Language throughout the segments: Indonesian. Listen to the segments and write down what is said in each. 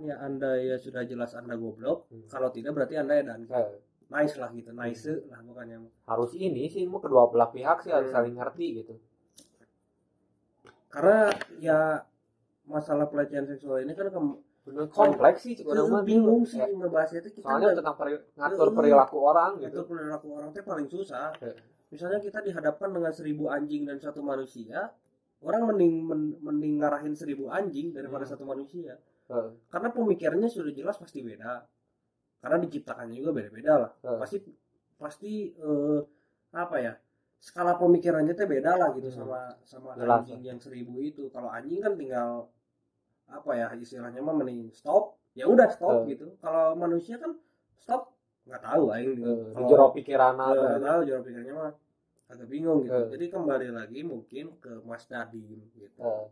ya anda ya sudah jelas anda goblok Hmm. kalau tidak berarti anda ya dan Eh, nice lah gitu nice lah bukannya harus ini sih mau kedua belah pihak sih harus Hmm. saling ngerti gitu karena ya masalah pelecehan seksual ini kan bener kompleks sih orang mah bingung sih Ya, ngebahasnya itu kita soalnya tentang peri- ngatur Hmm. perilaku orang itu gitu perilaku orang itu paling susah Ya. misalnya kita dihadapkan dengan seribu anjing dan satu manusia orang mending men- mending ngarahin seribu anjing daripada Hmm. satu manusia Eh, karena pemikirannya sudah jelas pasti beda. Karena diciptakannya juga beda-beda lah. Eh, pasti pasti eh, apa ya skala pemikirannya teh beda lah gitu Hmm. sama sama Jelas, anjing yang seribu itu. Kalau anjing kan tinggal apa ya istilahnya mah mending stop ya udah stop Eh. gitu. Kalau manusia kan stop nggak tahu aing. Eh, di Kalau- jero pikiran nggak tahu jawaban pikirnya mah agak bingung gitu. Eh. jadi kembali lagi mungkin ke Mas Nadim gitu. Eh,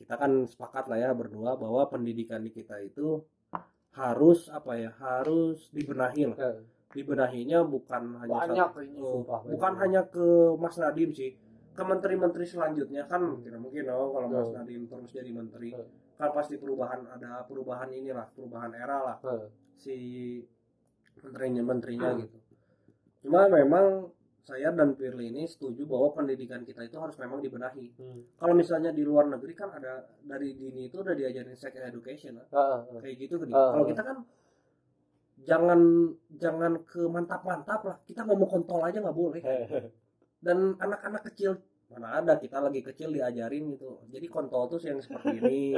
kita kan sepakat lah ya berdua bahwa pendidikan di kita itu harus apa ya harus dibenahi lah eh, dibenahinya bukan hanya banyak satu- ini oh, sumpah bukan banyak. hanya ke Mas Nadim sih ke menteri-menteri selanjutnya kan Hmm. tidak mungkin dong kalau Mas Hmm. Nadim terus jadi menteri Hmm. kan pasti perubahan ada perubahan inilah perubahan era lah Eh, si menterinya menterinya Hmm. gitu cuma memang saya dan Firly ini setuju bahwa pendidikan kita itu harus memang dibenahi. Hmm. kalau misalnya di luar negeri kan ada dari dini itu udah diajarin sex education eh, eh. kayak gitu kan Ah. kalau kita kan jangan jangan ke mantap-mantap lah. Kita ngomong kontol aja nggak boleh. Eh, dan anak-anak kecil mana ada kita lagi kecil diajarin gitu. Jadi kontol tuh yang seperti ini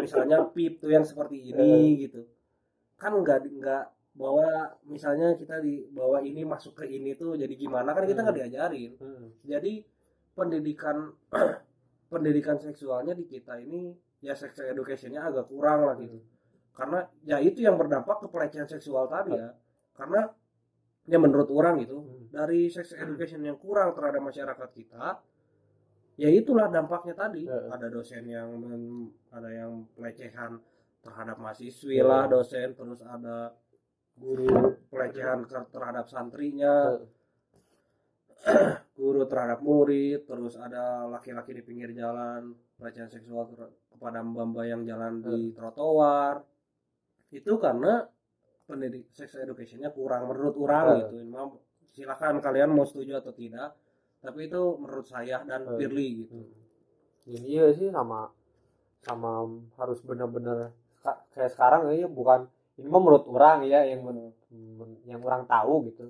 misalnya pip tuh yang seperti ini gitu. Kan nggak nggak bahwa misalnya kita di bahwa ini masuk ke ini tuh jadi gimana kan kita nggak diajarin hmm. jadi pendidikan pendidikan seksualnya di kita ini ya sex educationnya agak kurang lah gitu karena ya itu yang berdampak ke pelecehan seksual tadi ya karena ya menurut orang gitu Hmm. dari sex education yang kurang terhadap masyarakat kita ya itulah dampaknya tadi Eh. ada dosen yang men- ada yang pelecehan terhadap mahasiswi Eh. lah dosen terus ada guru pelecehan terhadap santrinya. Guru terhadap murid terus ada laki-laki di pinggir jalan pelecehan seksual kepada mbak-mbak yang jalan di trotoar. Itu karena pendidik sex educationnya kurang menurut orang Eh. gitu. Silakan kalian mau setuju atau tidak tapi itu menurut saya dan. Firly gitu. Ini iya sih sama sama harus benar-benar ka- kayak sekarang ya bukan ini mah menurut orang ya yang men- men- yang orang tahu gitu.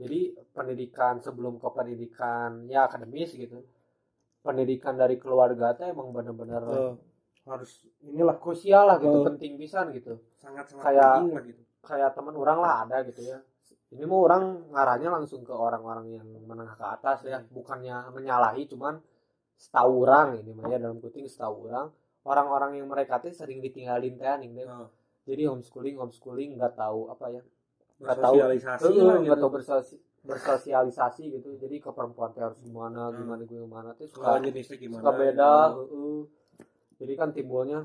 Jadi pendidikan sebelum ke pendidikan ya akademis gitu. Pendidikan dari keluarga teh emang benar-benar harus inilah krusial lah gitu, penting pisan gitu. sangat sangat Kayak- penting lah gitu Kayak teman orang lah ada gitu ya. Ini mau orang ngarahnya langsung ke orang-orang yang menengah ke atas ya, bukannya menyalahi cuman setahu orang ini mah ya dalam kuting setahu orang orang-orang yang mereka tuh sering ditinggalin teh nih deh. Jadi homeschooling homeschooling nggak tahu apa ya nggak tahu nggak gitu. tahu bersosi- bersosialisasi gitu jadi ke perempuan teh harus gimana Hmm. gimana gue gimana tuh suka jenisnya gimana suka beda gitu. jadi kan timbulnya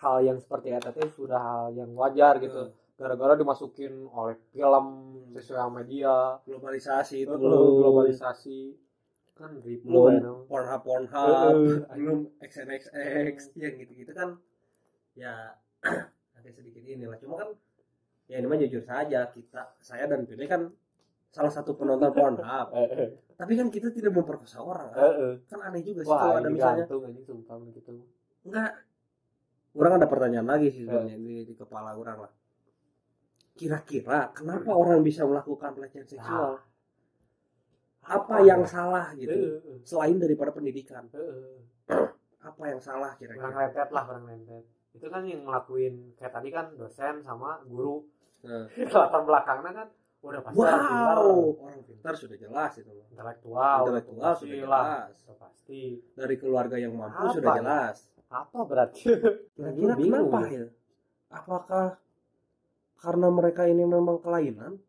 hal yang seperti itu tuh sudah hal yang wajar gitu Heeh. gara-gara dimasukin oleh film sosial media globalisasi itu belum globalisasi kan ribu belum? Pornhub Pornhub belum XNXX yang gitu-gitu kan ya inilah. Cuma kan ya ini mah jujur saja kita saya dan Pilih kan salah satu penonton Pornhub. Eh, eh, tapi kan kita tidak memperkosa orang kan, eh, kan aneh juga sih wah kalau ada misalnya. gantung gitu. Enggak. Orang ada pertanyaan lagi sih sebenarnya di, di kepala orang lah. Kira-kira kenapa orang bisa melakukan pelecehan seksual? Apa yang salah gitu? Selain daripada pendidikan. Apa yang salah orang kira-kira rentet lah orang rentet itu kan yang ngelakuin kayak tadi kan dosen sama guru. Nah. latar belakangnya kan udah pasti orang pintar, wow orang pintar sudah jelas itu intelektual Intelektual sudah jelas. Udah pasti. Dari keluarga yang mampu Apa sudah ya? jelas. Apa berarti? Kira-kira kenapa ya. apakah karena mereka ini memang kelainan?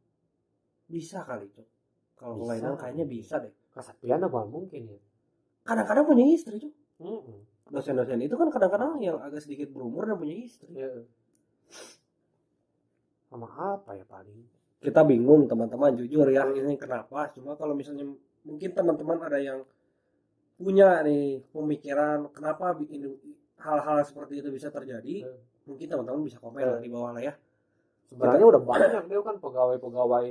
Bisa kali cok kalau Bisa. kelainan kayaknya bisa deh. Kesakian apa mungkin ya? Kadang-kadang punya istri cok Mm-mm. Dosen-dosen itu kan kadang-kadang yang agak sedikit berumur dan punya istri Ya. sama apa ya paling kita bingung teman-teman jujur ya ini kenapa cuma kalau misalnya mungkin teman-teman ada yang punya nih pemikiran kenapa bikin hal-hal seperti itu bisa terjadi Hmm. mungkin teman-teman bisa komen lah di bawah lah ya sebenarnya udah banyak dia kan pegawai-pegawai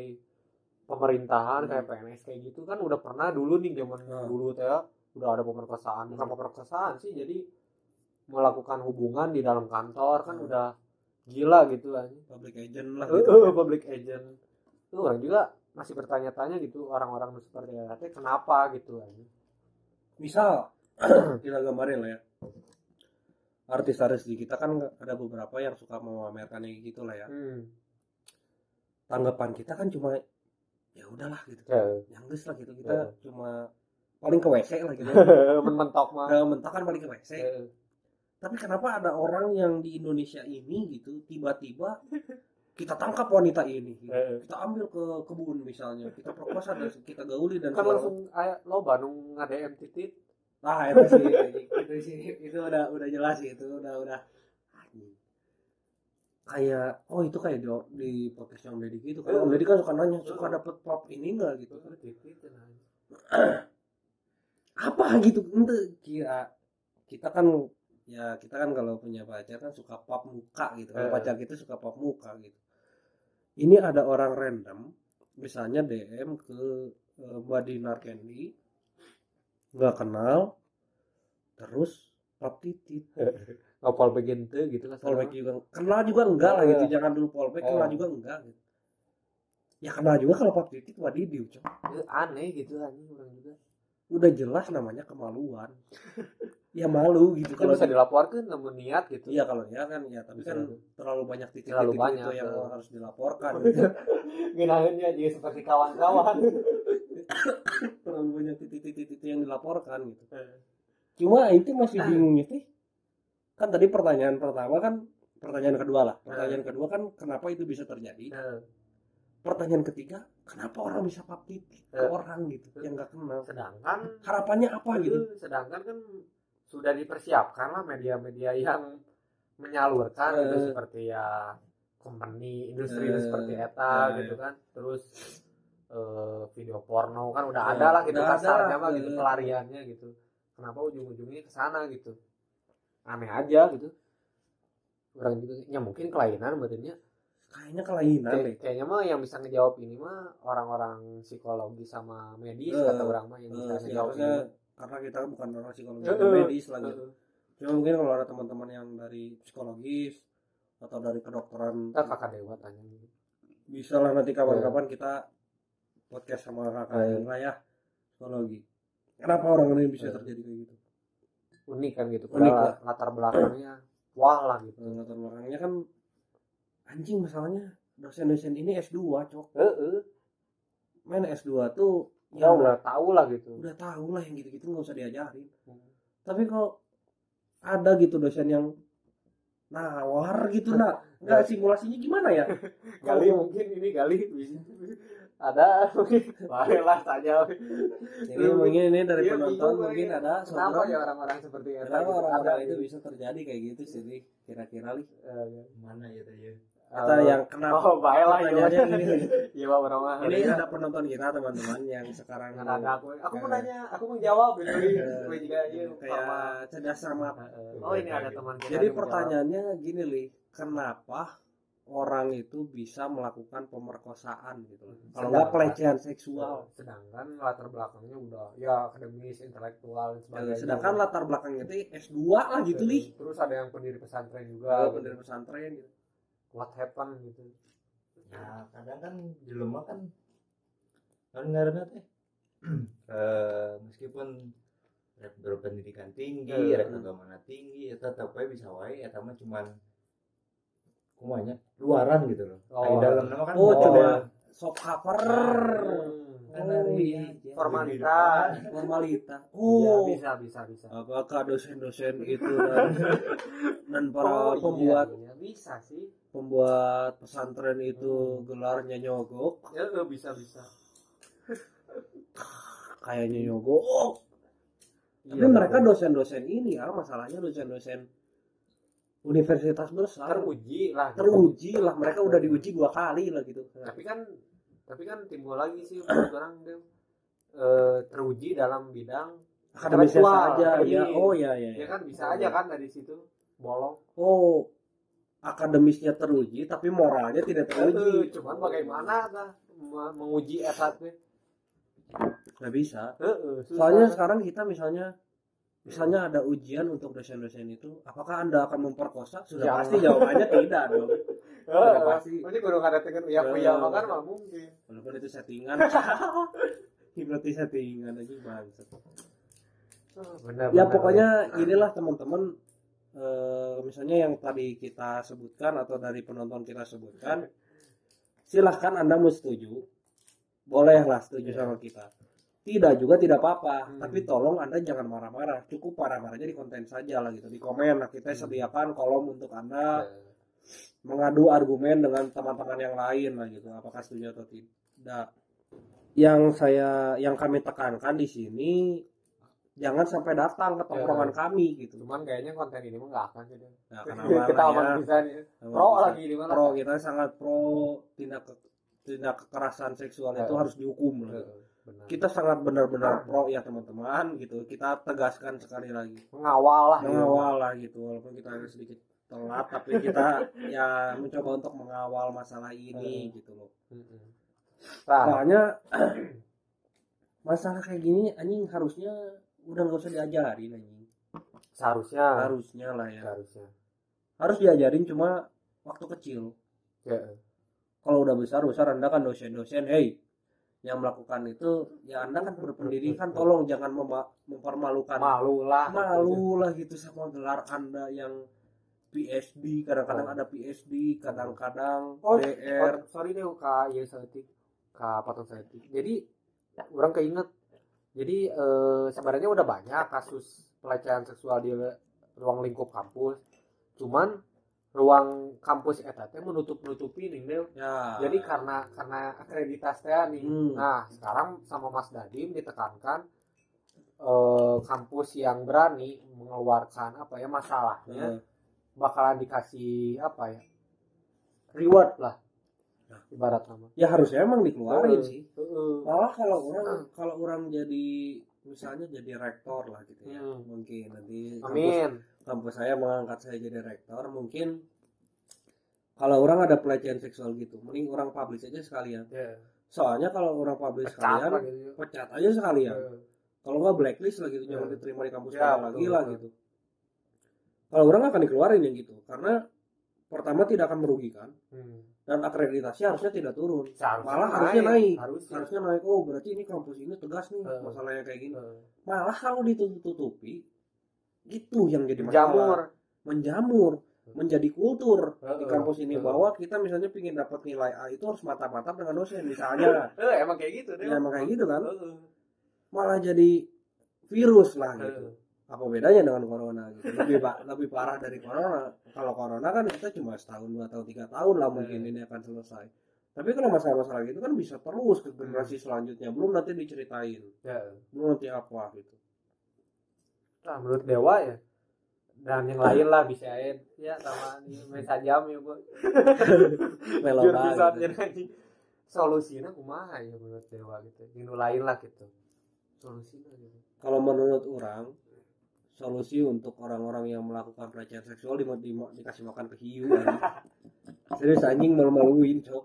pemerintahan Hmm. kayak PNS kayak gitu kan udah pernah dulu nih zaman Hmm. dulu teh ya, udah ada pemerkosaan. Bukan pemerkosaan sih jadi melakukan hubungan di dalam kantor kan Hmm. udah gila gitu lah public agent lah gitu. Eh, public agent. Itu orang juga masih bertanya-tanya gitu orang-orang seperti itu kenapa? gitu kan. Misal kita gambarin lah ya. Artis-artis di kita kan ada beberapa yang suka memamerkan kayak gitu lah ya. Hmm. tanggapan kita kan cuma ya udahlah gitu. Ya, yang lah gitu. Kita Eh. cuma paling ke WC lah gitu. Mentok mah. Nah, mentok kan paling ke WC Eh, tapi kenapa ada orang yang di Indonesia ini gitu tiba-tiba kita tangkap wanita ini gitu. eh. kita ambil ke kebun misalnya kita perkosa dan kita gauli dan kan langsung aya lo Bandung ngadm titit. Nah, itu sih, itu sih, itu udah udah jelas sih, itu udah udah. Anjing. kayak oh itu kayak di, di podcast yang Deddy gitu kan. Deddy kan suka nanya suka dapet pop ini enggak gitu titit apa gitu? Ente. Kira kita kan ya kita kan kalau punya pacar kan suka pop muka gitu. Eh. pacar kita suka pop muka gitu. Ini ada orang random misalnya DM ke eh, Mbak Dinar Candy nggak kenal terus pop titit. Ngapal bagian teu gitu lah fallback juga kenal juga enggak lah gitu. Eh. jangan dulu fallback kenal Eh. juga enggak gitu. Ya kenal juga kalau pop titit wadidiu cok Ya, aneh gitu anjing orang juga udah jelas namanya kemaluan ya malu gitu kan kalau bisa dilaporkan namun niat gitu Iya kalau ya kan ya tapi kan terlalu banyak titik-titik Terlalu itu banyak, yang tuh. harus dilaporkan gitu. Genahannya juga seperti kawan-kawan terlalu banyak titik-titik itu yang dilaporkan gitu. Cuma itu masih bingungnya sih. Kan tadi pertanyaan pertama kan pertanyaan kedua lah. Pertanyaan kedua kan kenapa itu bisa terjadi? Pertanyaan ketiga, kenapa orang bisa pap titik ke Eh. orang gitu yang nggak kenal? sedangkan Harapannya apa gitu? itu sedangkan kan sudah dipersiapkan lah media-media yang menyalurkan gitu seperti ya company industri Eh, seperti eta gitu kan. Terus video porno kan udah ada lah gitu kasarnya mah gitu pelariannya gitu. Kenapa ujung-ujungnya ke sana gitu? Aneh aja gitu. Orang gitu ya mungkin kelainan badannya Kayaknya kelainan deh. kayaknya mah yang bisa ngejawab ini mah orang-orang psikologi sama medis Eh, kata orang mah yang bisa Eh, ngejawab ini karena kita bukan orang psikologi dan eh, medis lagi. Eh, Cuma mungkin kalau ada teman-teman yang dari psikologis atau dari kedokteran kita kakak dewa tanya gitu. bisa lah nanti kapan-kapan kita podcast sama kakak yang lah ya psikologi. Kenapa orang ini bisa Eh. terjadi kayak gitu? unik kan gitu Unik padahal latar belakangnya wah lah gitu Nah, Latar belakangnya kan anjing masalahnya dosen-dosen ini S2 cok. Heeh. Main S2 tuh ya ya udah tahu lah gitu udah tahu lah yang gitu-gitu nggak usah diajarin. Hmm. Tapi kok ada gitu dosen yang nawar gitu nak nggak simulasinya gimana ya? Gali mungkin ini Gali bisa ada mungkin baiklah saja Jadi mungkin ini dari Iya, penonton mungkin ada kenapa ya orang-orang seperti itu Kenapa orang-orang itu gitu? bisa terjadi kayak gitu sih kira-kira li? Eh, mana ya teh ya Kita yang kenapa? oh baiklah ya iya Pak Brahma Ini ada penonton kita teman-teman yang sekarang ada aku aku mau Eh. nanya aku mau jawab Eh, gue juga iya kayak cerdas cermat. oh ini ada teman kita Jadi pertanyaannya gini li, kenapa orang itu bisa melakukan pemerkosaan gitu? Kalau nggak pelecehan seksual. sedangkan latar belakangnya udah ya akademis intelektual dan Ya, sebagainya sedangkan latar belakangnya itu S2 lah gitu li. terus ada yang pendiri pesantren juga gitu. pendiri pesantren gitu. What happened gitu. Ya kadang kan jelema kan kan ngaranna teh eh meskipun rek berpendidikan tinggi Eh, rek agamana tinggi eta tetep we bisa wae eta mah cuman kumanya luaran gitu loh. Oh. oh. dalam nama kan Oh, cuma soft cover. kan Oh, dari iya. formalita Formalita. Iya, Oh, bisa bisa bisa. Apakah dosen-dosen itu dan, dan para Oh, iya, pembuat? iya, bisa sih pembuat pesantren itu gelarnya nyogok. Ya eh, bisa bisa. Kayaknya nyogok. Tapi Iya, mereka dosen-dosen ini ya masalahnya dosen-dosen universitas besar. Teruji lah gitu. teruji lah mereka udah diuji dua kali lah gitu. Tapi kan tapi kan timbul lagi sih orang dia eh, teruji dalam bidang Intelektual, saja akademis. ya oh ya ya, ya ya. kan bisa aja kan dari situ bolong. Oh akademisnya teruji tapi moralnya tidak teruji cuman bagaimana me- menguji teh nggak bisa. Heeh, susah. soalnya sekarang kita misalnya misalnya ada ujian untuk dosen-dosen itu apakah anda akan memperkosa? Sudah Jangan. pasti jawabannya tidak dong. Sudah pasti. ini kudu ngadetekeun uya kuya Eh. makan mah mungkin. Walaupun itu settingan. Berarti settingan aja bangsa benar ya pokoknya inilah teman-teman eh, misalnya yang tadi kita sebutkan atau dari penonton kita sebutkan silahkan anda mau setuju bolehlah setuju sama kita. Tidak juga tidak apa-apa Hmm. tapi tolong anda jangan marah-marah. Cukup marah-marahnya di konten saja lah gitu di komen. Nah kita sediakan kolom untuk anda mengadu argumen dengan teman-teman yang lain lah gitu apakah setuju atau tidak. Yang saya yang kami tekankan di sini jangan sampai datang ke tongkrongan kami gitu cuman kayaknya konten ini mah nggak akan nah, kenapa kita aman ya? bisa nih pro bisa? lagi di mana pro kita sangat pro tindak tindak kekerasan seksual itu Ya. harus dihukum lah. Benar. kita sangat benar-benar pro ya teman-teman gitu kita tegaskan sekali lagi mengawal lah ya. mengawal lah gitu walaupun kita agak sedikit telat tapi kita ya mencoba untuk mengawal masalah ini gitu loh. Nah, soalnya masalah kayak gini anjing harusnya udah nggak usah diajarin anjing. Seharusnya. Harusnya lah ya. Seharusnya. Harus diajarin cuma waktu kecil. Ya. Kalau udah besar besar anda kan dosen-dosen hey yang melakukan itu ya anda kan berpendidikan tolong jangan mempermalukan. Malu lah. Malu lah gitu sama gelar anda yang PhD kadang-kadang ada PhD kadang-kadang Oh, DR Oh, sorry deh kak. Ya Saletik kak Patung Saletik jadi orang keinget jadi eh, sebenarnya udah banyak kasus pelecehan seksual di ruang lingkup kampus. Cuman ruang kampus eta teh menutup nutupi nih Del. ya. Jadi karena karena akreditas teh nih. Hmm. nah sekarang sama Mas Dadim ditekankan eh, kampus yang berani mengeluarkan apa ya masalahnya eh, bakalan dikasih apa ya reward lah Nah. ibarat nama ya harusnya emang dikeluarin sih malah kalau orang kalau orang jadi misalnya jadi rektor lah gitu ya Hmm. mungkin nanti kampus amin kampus saya mengangkat saya jadi rektor mungkin kalau orang ada pelecehan seksual gitu mending orang publish aja sekalian ya soalnya kalau orang publish pecat sekalian gitu pecat aja sekalian Heeh. kalau nggak blacklist lah gitu jangan Ya. diterima di kampus Ya, mana betul, lagi lah betul. gitu kalau orang akan dikeluarin yang gitu karena pertama tidak akan merugikan. Hmm. dan akreditasi harusnya tidak turun. Seharusnya malah harusnya naik. harusnya. Harusnya naik. Oh berarti ini kampus ini tegas nih Eh. masalahnya kayak gini. Heeh. malah kalau ditutup-tutupi itu yang jadi jamur masalah. Menjamur. Menjadi kultur. Di Heeh. kampus ini Heeh. bahwa kita misalnya ingin dapat nilai A itu harus mata-mata dengan dosen misalnya. Eh, emang kayak gitu deh ya emang kayak gitu kan. Heeh. malah jadi virus lah gitu. Apa bedanya dengan corona gitu? Lebih pa- lebih parah dari corona. Kalau corona kan kita cuma setahun dua tahun tiga tahun lah mungkin Hmm. ini akan selesai. Tapi kalau masalah-masalah gitu kan bisa terus ke generasi selanjutnya. Belum nanti diceritain. Ya belum nanti apa gitu. Nah menurut dewa ya dan yang lain lah bisa ya ya sama nih main sajam ya bu. Melo biar bisa banget jadi solusinya kumaha ya menurut dewa gitu. Yang lain lah gitu. Solusinya gitu. Kalau menurut orang solusi untuk orang-orang yang melakukan pelecehan seksual di, di, dikasih makan ke hiu serius anjing malu-maluin cok.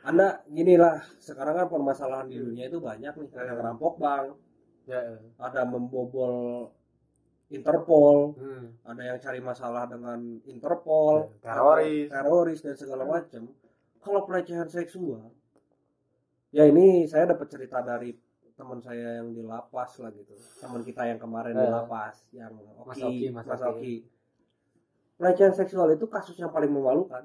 Anda gini lah sekarang kan permasalahan di dunia itu banyak nih. Ada yang rampok bank ya ada membobol Interpol hmm. ada yang cari masalah dengan Interpol Teroris. teroris dan segala macam kalau pelecehan seksual ya ini saya dapat cerita dari teman saya yang di lapas lah gitu. Teman kita yang kemarin di Eh. lapas yang Mas Oki Mas Mas Oki. Oki. Pelecehan seksual itu kasus yang paling memalukan.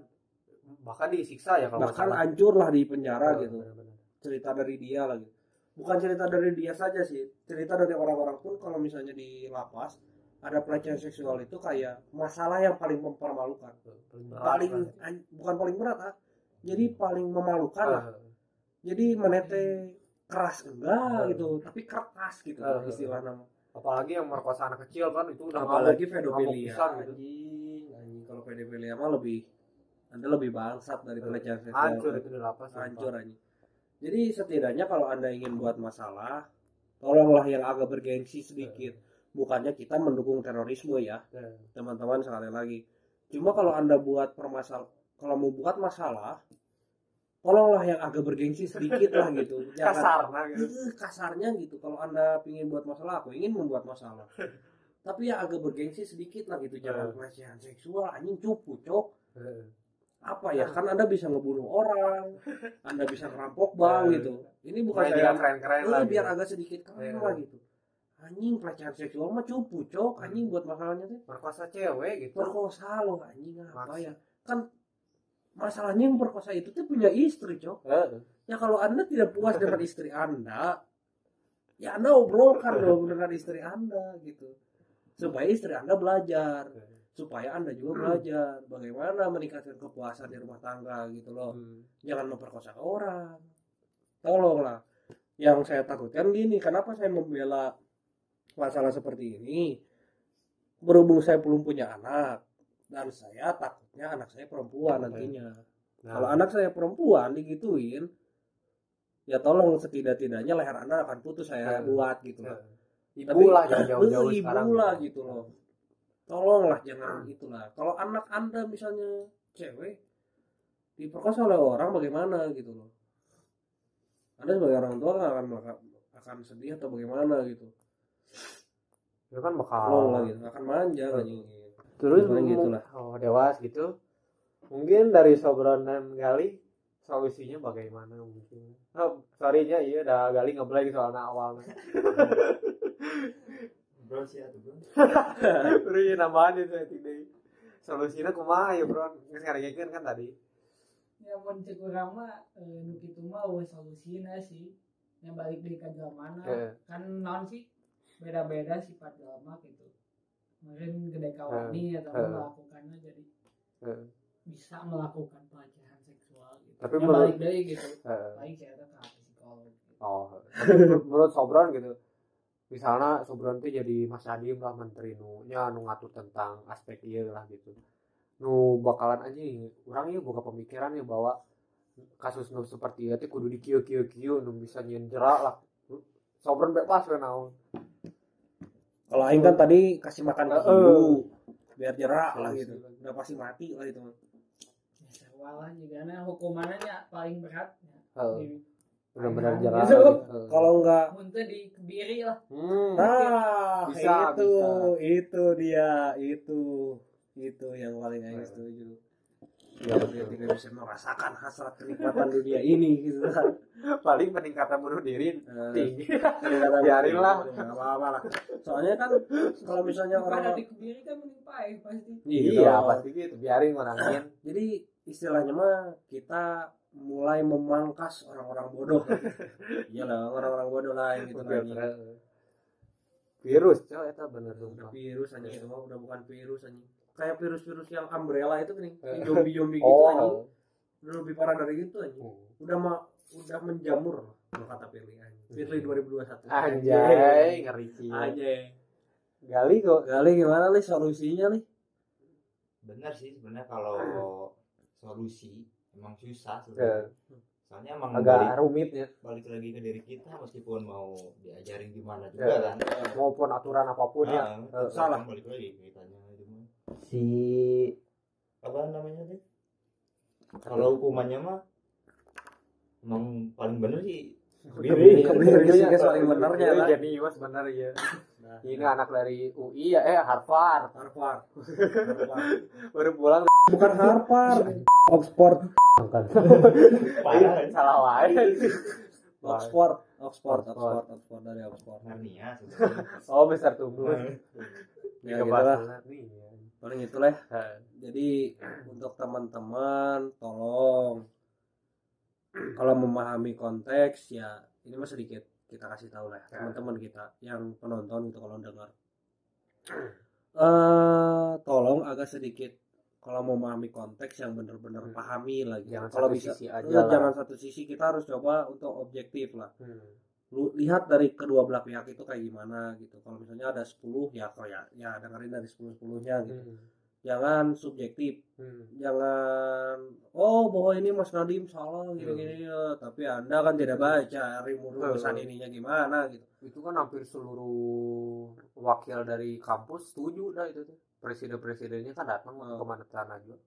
Bahkan disiksa ya kalau bahkan hancur lah di penjara Oh, gitu. benar-benar. cerita dari dia lagi bukan cerita dari dia saja sih. Cerita dari orang-orang pun kalau misalnya di lapas ada pelecehan seksual itu kayak masalah yang paling mempermalukan. Paling berat paling lah. an- bukan paling berat ah. Jadi paling memalukan lah. Ah, jadi menete keras enggak gitu. tapi kertas gitu Ah. istilah nama apalagi yang merkosa anak kecil kan itu udah apalagi pedofilia. gitu. anjing anjing. Kalau pedofilia mah lebih anda lebih bangsat dari pelecehan seksual hancur itu di lapas hancur anjing. Jadi setidaknya kalau anda ingin buat masalah tolonglah yang agak bergengsi sedikit. Bukannya kita mendukung terorisme ya Ya. teman-teman sekali lagi. Cuma kalau anda buat permasal kalau mau buat masalah tolonglah yang agak bergengsi sedikit lah gitu. Kasar nah, gitu. Eh, kasarnya gitu. Kalau anda ingin buat masalah aku ingin membuat masalah. Tapi ya agak bergengsi sedikit lah gitu. Jangan Eh. pelecehan seksual anjing cupu cok. Heeh. apa ya? Kan anda bisa ngebunuh orang anda bisa ngerampok bank Eh. gitu. Ini bukan saya tidak keren-keren Eh, lah biar gitu. agak sedikit keren Iya. lah gitu. Anjing pelecehan seksual mah cupu cok. Anjing buat masalahnya tuh. Perkosa cewek gitu. Perkosa loh anjing. Apa ya? Kan masalahnya yang perkosa itu tuh punya istri cok. Ya kalau anda tidak puas dengan istri anda ya anda obrolkan dong dengan istri anda gitu. Supaya istri anda belajar. Supaya anda juga belajar. Bagaimana meningkatkan kepuasan di rumah tangga gitu loh. Hmm. jangan memperkosa orang. Tolonglah. Yang saya takutkan gini kenapa saya membela masalah seperti ini? Berhubung saya belum punya anak dan saya takutnya anak saya perempuan nantinya. Nah, kalau anak saya perempuan digituin ya tolong setidak-tidaknya leher anda akan putus saya Hmm. buat gitu loh. Ibu Tapi- lah jangan jauh-jauh Eh, sekarang. ibu lah gitu loh. Tolonglah jangan itulah kalau anak anda misalnya cewek diperkosa oleh orang bagaimana gitu loh. Anda sebagai orang tua akan akan sedih atau bagaimana gitu. Itu kan bakal tolong lah gitu akan manja Hmm. anjing terus Pokoknya mu- gitulah. oh dewas gitu. Mungkin dari Sobron dan Gali solusinya bagaimana mungkin. Oh, sorry nya iya udah Gali ngeblank soalnya awalnya. Bro sih atuh bro. Udah ya nambahan itu tidak. Solusinya kumaha ya bro. Nggak ngarengekeun kan tadi. Ya mun cek urang mah eh, nu kitu mah we solusina sih. Yang balik deui ka jalamana Heeh. kan naon sih beda-beda sifat jalma gitu mungkin gede kawani atau Heeh. melakukannya jadi Heeh. bisa melakukan pelecehan seksual gitu. Tapi menurut- balik deui gitu. Baik saya ke psikolog gitu. oh menurut- Sobron gitu misalnya Sobron tuh jadi Mas Adim lah menteri nu nya nu ngatur tentang aspek iya lah gitu. Nu bakalan aja orang ya buka pemikiran ya bahwa kasus nu seperti itu kudu di kieu kieu kieu nu bisa nyen jerak lah. Sobron bebas we naon kalau aing kan tadi kasih makan ke ibu biar jerak lah gitu. Udah pasti mati lah itu. Sewalah juga. Nah hukumannya nya paling berat. Ya. Heeh. Di- benar-benar jerak kalau enggak mun teu dikebiri lah. Hmm. Nah, Bisa, itu, bisa. itu dia, itu, itu yang paling aing setuju. Ya Dia betul tidak bisa merasakan hasrat kenikmatan dunia ini gitu kan. paling peningkatan bunuh diri Nah, tinggi kadang-kadang Biarin lah. ya, nggak apa-apa lah. Soalnya kan kalau misalnya pada orang dikebiri kan mending pae pasti iya dong. pasti gitu biarin orangnya Jadi istilahnya mah kita mulai memangkas orang-orang bodoh. Iyalah, orang-orang bodoh lah yang gitu lagi. virus coy itu bener sumpah virus anjing itu mah udah bukan virus anjing. Kayak virus-virus yang umbrella itu nih, Eh. zombie-zombie gitu anjing. oh. udah lebih parah dari itu aja udah ma udah menjamur kalau kata Firly aja Firly 2021 anjay ngeri sih aja gali kok. Gali gimana li? Solusinya li? Bener sih sebenarnya kalau solusi emang susah Ya. sebenarnya soalnya emang agak balik, rumit ya. balik lagi ke diri kita meskipun mau diajarin gimana Ya. juga kan. Maupun aturan apa pun ya. Nah, tetap salah. balik lagi mah. Si apa namanya sih kalau hukumannya mah emang paling bener sih. Kebiri, Iya, kebiri iya, sih, iya, guys, paling benernya iya, lah. jadi iwas bener ya ini anak dari UI ya eh Harvard. Harvard. Baru pulang. Bukan Harvard. Oxford. Kan salah wae Oxford. Oxford Oxford. Oxford dari Oxford. Narnia oh besar tumbuh ya gitu lah. Nih ya. Paling itulah. Nah, jadi untuk teman-teman tolong. Kalau memahami konteks ya ini mah sedikit kita kasih tahu lah teman-teman kita yang penonton itu kalau dengar. Eh tolong agak sedikit kalau memahami konteks yang benar-benar Hmm. pahami lagi Jangan kalau bisa sisi aja eh, lah. jangan satu sisi kita harus coba untuk objektif lah. Hmm. Lu lihat dari kedua belah pihak itu kayak gimana gitu kalau misalnya ada 10 ya kok ya ya dengerin dari 10 10-nya gitu Hmm. jangan subjektif Hmm. jangan oh bahwa ini Mas Nadim salah gini-gini ya. tapi anda kan tidak baca rumusan Hmm. ininya gimana gitu itu kan hampir seluruh wakil dari kampus setuju dah itu tuh presiden-presidennya kan datang Oh. ke mana sana juga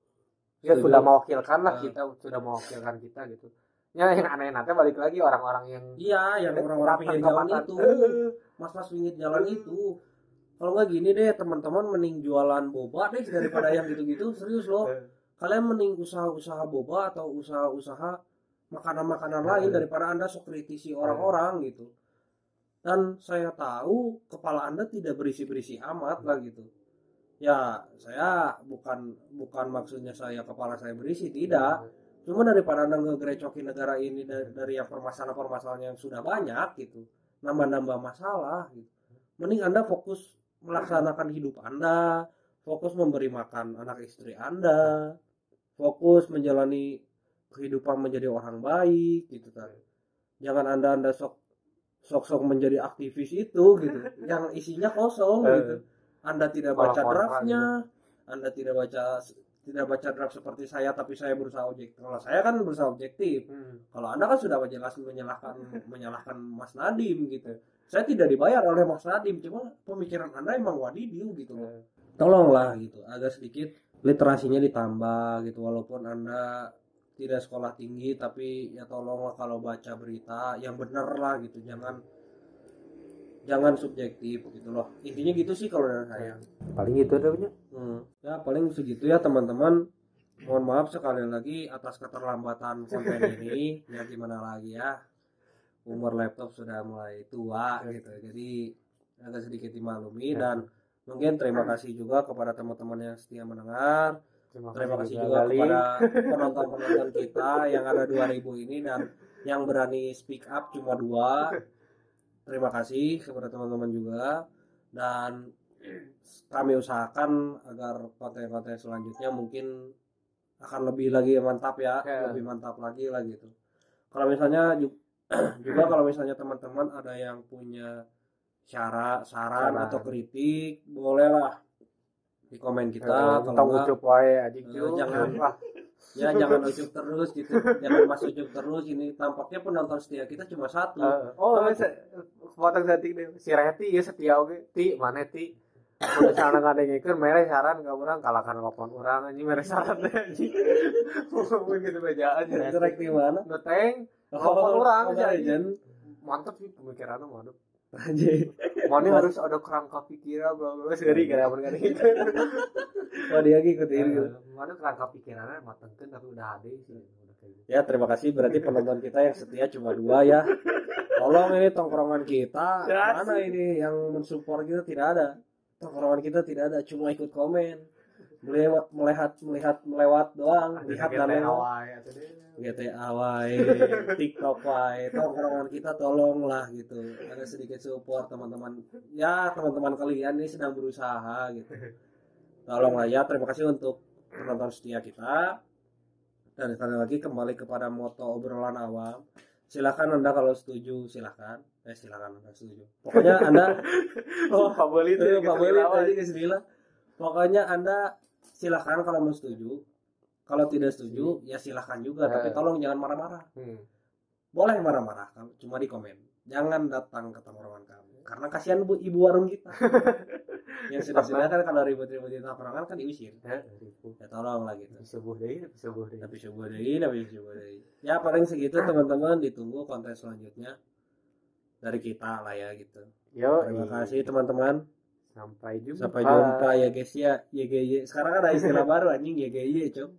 ya Setuju. sudah mewakilkan lah Ah. kita sudah mewakilkan kita gitu ya yang aneh nanti balik lagi orang-orang yang iya yang orang-orang pinggir jalan itu. Mas-mas pinggir jalan itu. Kalau nggak gini deh teman-teman mending jualan boba deh daripada yang gitu-gitu. Serius loh. Kalian mending usaha-usaha boba atau usaha-usaha makanan-makanan lain Eh. daripada anda sok kritisi orang-orang gitu. Dan saya tahu kepala anda tidak berisi-berisi amat lah gitu. Ya saya bukan bukan maksudnya saya kepala saya berisi tidak cuma daripada ngegerecokin negara ini dari, dari yang permasalahan-permasalahan yang sudah banyak gitu nambah-nambah masalah gitu. Mending anda fokus melaksanakan hidup anda fokus memberi makan anak istri anda fokus menjalani kehidupan menjadi orang baik gitu kan. Jangan anda anda sok sok sok menjadi aktivis itu gitu yang isinya kosong Eh. gitu anda tidak baca draftnya anda tidak baca tidak baca draft seperti saya tapi saya berusaha objektif kalau saya kan berusaha objektif. Hmm. kalau anda kan sudah jelas menyalahkan menyalahkan Mas Nadim gitu. Saya tidak dibayar oleh Mas Nadim cuma pemikiran anda emang wadidiu gitu loh. Eh, tolonglah gitu. Agak sedikit literasinya ditambah gitu. Walaupun anda tidak sekolah tinggi tapi ya tolonglah kalau baca berita yang bener lah gitu. Jangan jangan subjektif gitu loh. Intinya gitu sih kalau dari saya. Paling itu ada punya. Hmm. ya paling segitu ya teman-teman. Mohon maaf sekali lagi atas keterlambatan konten ini. Ya gimana lagi ya. Umur laptop sudah mulai tua gitu. Jadi agak sedikit dimaklumi dan mungkin terima kasih juga kepada teman-teman yang setia mendengar. Terima kasih juga Gali. kepada penonton-penonton kita yang ada 2000 ini dan yang berani speak up cuma dua terima kasih kepada teman-teman juga dan kami usahakan agar konten-konten selanjutnya mungkin akan lebih lagi mantap ya Ya. lebih mantap lagi lah gitu kalau misalnya ju- juga kalau misalnya teman-teman ada yang punya syarat saran Saran. atau kritik bolehlah di komen kita Eh, kalau tong enggak ucup wae Eh, jangan. Wah, ya jangan ucup terus gitu. Jangan masuk ucup terus ini tampaknya penonton setia kita cuma satu. Eh, oh se- potong setik deh. Si Reti ya setia oke. Ti mana ti Udah sana nggak ada yang ikut, mere saran nggak orang kalahkan telepon orang aja mere saran aja. Mungkin gitu aja. Aja. direct di mana? Ngeteng, Telepon orang aja, mantap sih pemikirannya mantap. anjir Mana harus ada kerangka pikiran, bla bla. Seri gak ada gak gitu. oh dia ngikutin gitu Mana kerangka pikirannya matengkan tapi udah ada sih. Gitu. ya terima kasih. Berarti penonton kita yang setia cuma dua ya. Tolong ini tongkrongan kita. Ya, mana ini yang mensupport kita? Tidak ada. Tongkrongan kita tidak ada. Cuma ikut komen melewat melihat melihat melewat doang lihat dan lewat. GTA wae TikTok wae tongkrongan kita tolonglah gitu. Ada sedikit support teman-teman. Ya teman-teman kalian ini sedang berusaha gitu. Tolonglah ya terima kasih untuk penonton setia kita. Dan sekali lagi kembali kepada moto obrolan awam silakan anda kalau setuju silakan. Eh silakan anda setuju. Pokoknya anda Oh, Pak Boli itu Eh, Pak keselilawan. tadi keselilah. Pokoknya Anda silahkan kalau mau setuju. Kalau tidak setuju, ya silahkan juga. Tapi Eh. tolong jangan marah-marah. Hmm. Boleh marah-marah, cuma di komen. Jangan datang ke tongkrongan kami. Karena kasihan bu, ibu warung kita. Yang sudah sudah kan kalau ribut-ribut di tongkrongan kan diusir. Ya. Ya tolong lah gitu. Sebuah deh, sebuah deh. Tapi coba deh, tapi coba deh. Ya paling segitu teman-teman. Ditunggu konten selanjutnya dari kita lah ya gitu. Yo, Terima kasih teman-teman. Sampai jumpa. Sampai jumpa ya guys ya. YGY. Sekarang kan ada istilah baru anjing YGY, Cok.